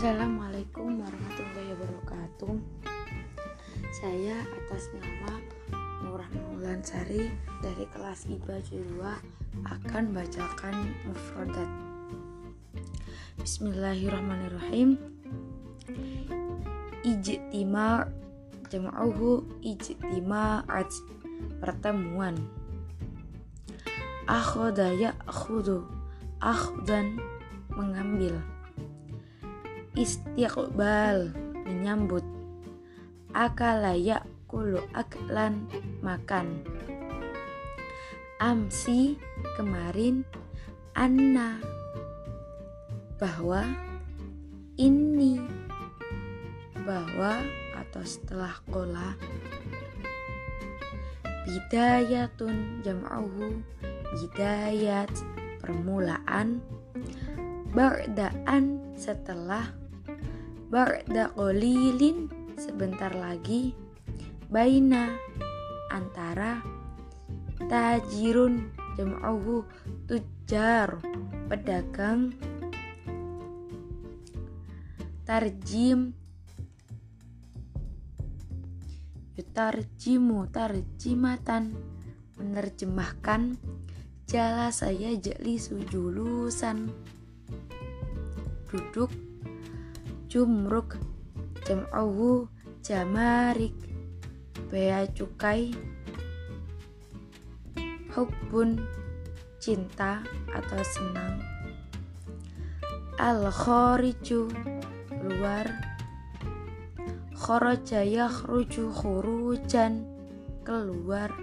Assalamualaikum warahmatullahi wabarakatuh. Saya atas nama Nurah Sari dari kelas IPA 2 akan bacakan mufradat. Bismillahirrahmanirrahim. Ijtima jam'uhu ijtima'at pertemuan. Akhoda ya'khudu akhdan mengambil istiqbal menyambut. Akalaya kulu aklan makan. Amsi kemarin anna bahwa ini bahwa atau setelah kola bidayatun jam'uhu bidayat permulaan ba'daan setelah Ba'da qolilin sebentar lagi Baina antara Tajirun jam'uhu tujar pedagang Tarjim Yutarjimu tarjimatan Menerjemahkan Jala saya jeli sujulusan Duduk jumruk jam'uhu jamarik. Bea cukai hubbun cinta atau senang. Al khoriju keluar kharaja yakhruju khurujan keluar.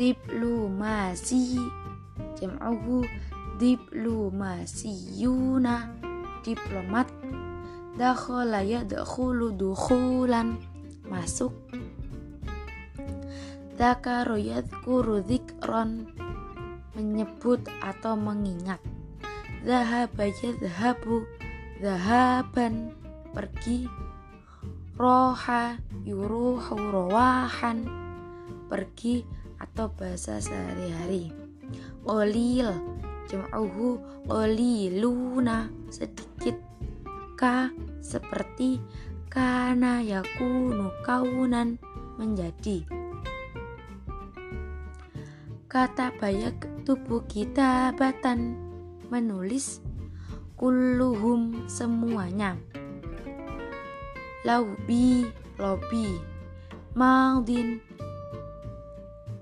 Diplomasi jam'uhu diplomasiyuna diplomat. Dakhala yadkhulu dukhulan. Masuk. Dzakaru yadhkuru dzikron menyebut atau mengingat. Zahaba yadhabu zahaban pergi. Roha yuruhu rowahan pergi atau bahasa sehari-hari Qolil jam'uhu qoliluna sedikit ka seperti kana yakunu kaunan menjadi. Kata bayak tubuh kita batan. Menulis kulluhum semuanya. Laubi lobi. Maudin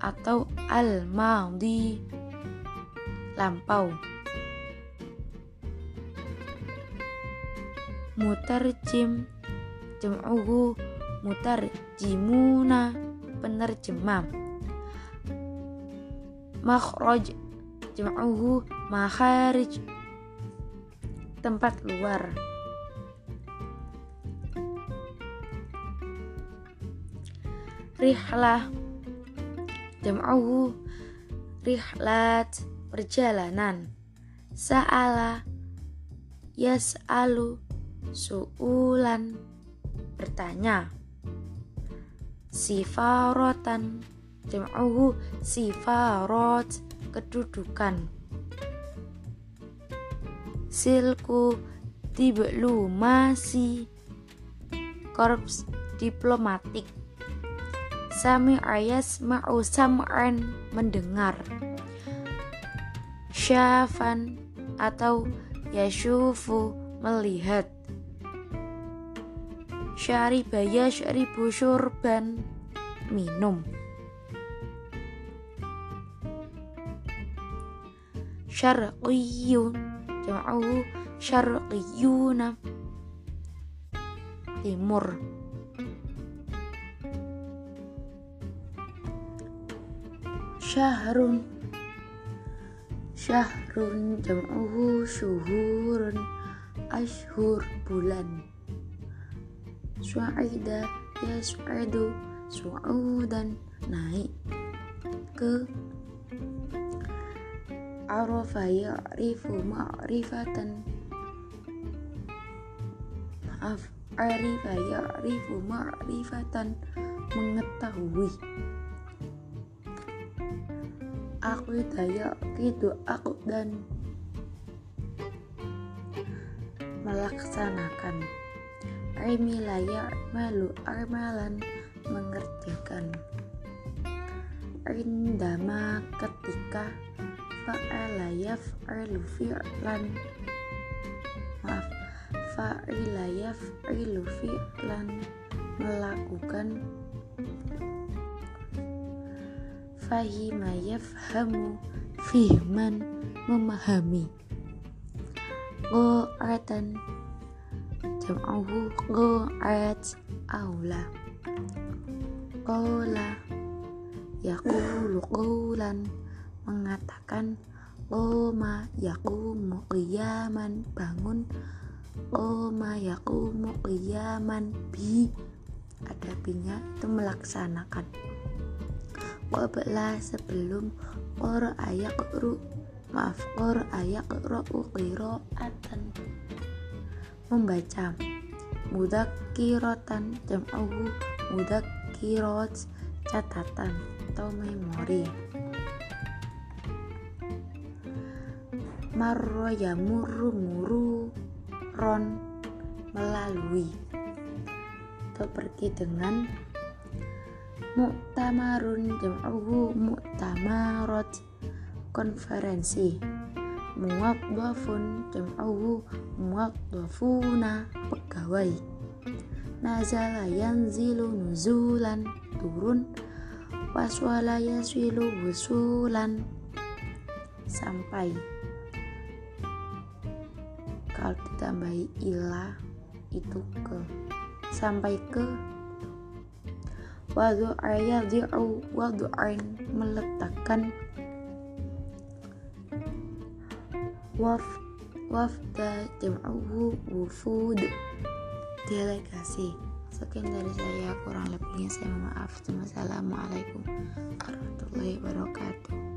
atau al-maudi lampau. Mutarjim jam'uhu mutarjimuna penerjemah. Makhraj jam'uhu makharij tempat luar. Rihlah jam'uhu rihlat perjalanan. Sa'ala yas'alu su'ulan. Bertanya sifarotan jam'uhu sifarot kedudukan. Silku diplomasi. Korps diplomatik. Sami ayas ma'u sam'an mendengar syafan atau yashufu melihat syaribaya syaribu syurban minum. Syarqiyun jam'uhu syarqiyuna timur. Syahrun syahrun jam'uhu syuhurun ashur bulan. Su'ida yas'adu su'udan naik ke arafa ya'rifu ma'rifatan. Maaf arifa ya'rifu ma'rifatan mengetahui aku daya gitu aku dan melaksanakan Rimilaya malu armalan mengerjakan Rindama ketika fa'alayaf arlu fi'lan maaf fa'ilayaf arlu fi'lan melakukan fahima yafhamu fihman memahami. Go'atan jam'ahu go'at aula. Qala Yaqulu qulan mengatakan Qoma yaqumu qiyaman bangun Qoma yaqumu qiyaman bi ada binya itu melaksanakan qabla sebelum qara'a yaqru maaf qara'a yaqra'u qira'atan. Membaca. Mudakkiratan jam'uhu mudakkirat catatan atau memori. Marro yamurru muru ron melalui. Atau pergi dengan Muktamarun jam'uhu muktamarat konferensi. Muwaddafun jam'uhu muwaddafuna pegawai. Nazala yanzilu nuzulan turun. Waswala yaswilu wusulan. Sampai. Kalau ditambahi ilah itu ke. Sampai ke wadu'a yadhi'u wadu'ain meletakkan waf wafda jam'uhu wufud delegasi. Sekian dari saya kurang lebihnya saya maaf. Assalamualaikum warahmatullahi wabarakatuh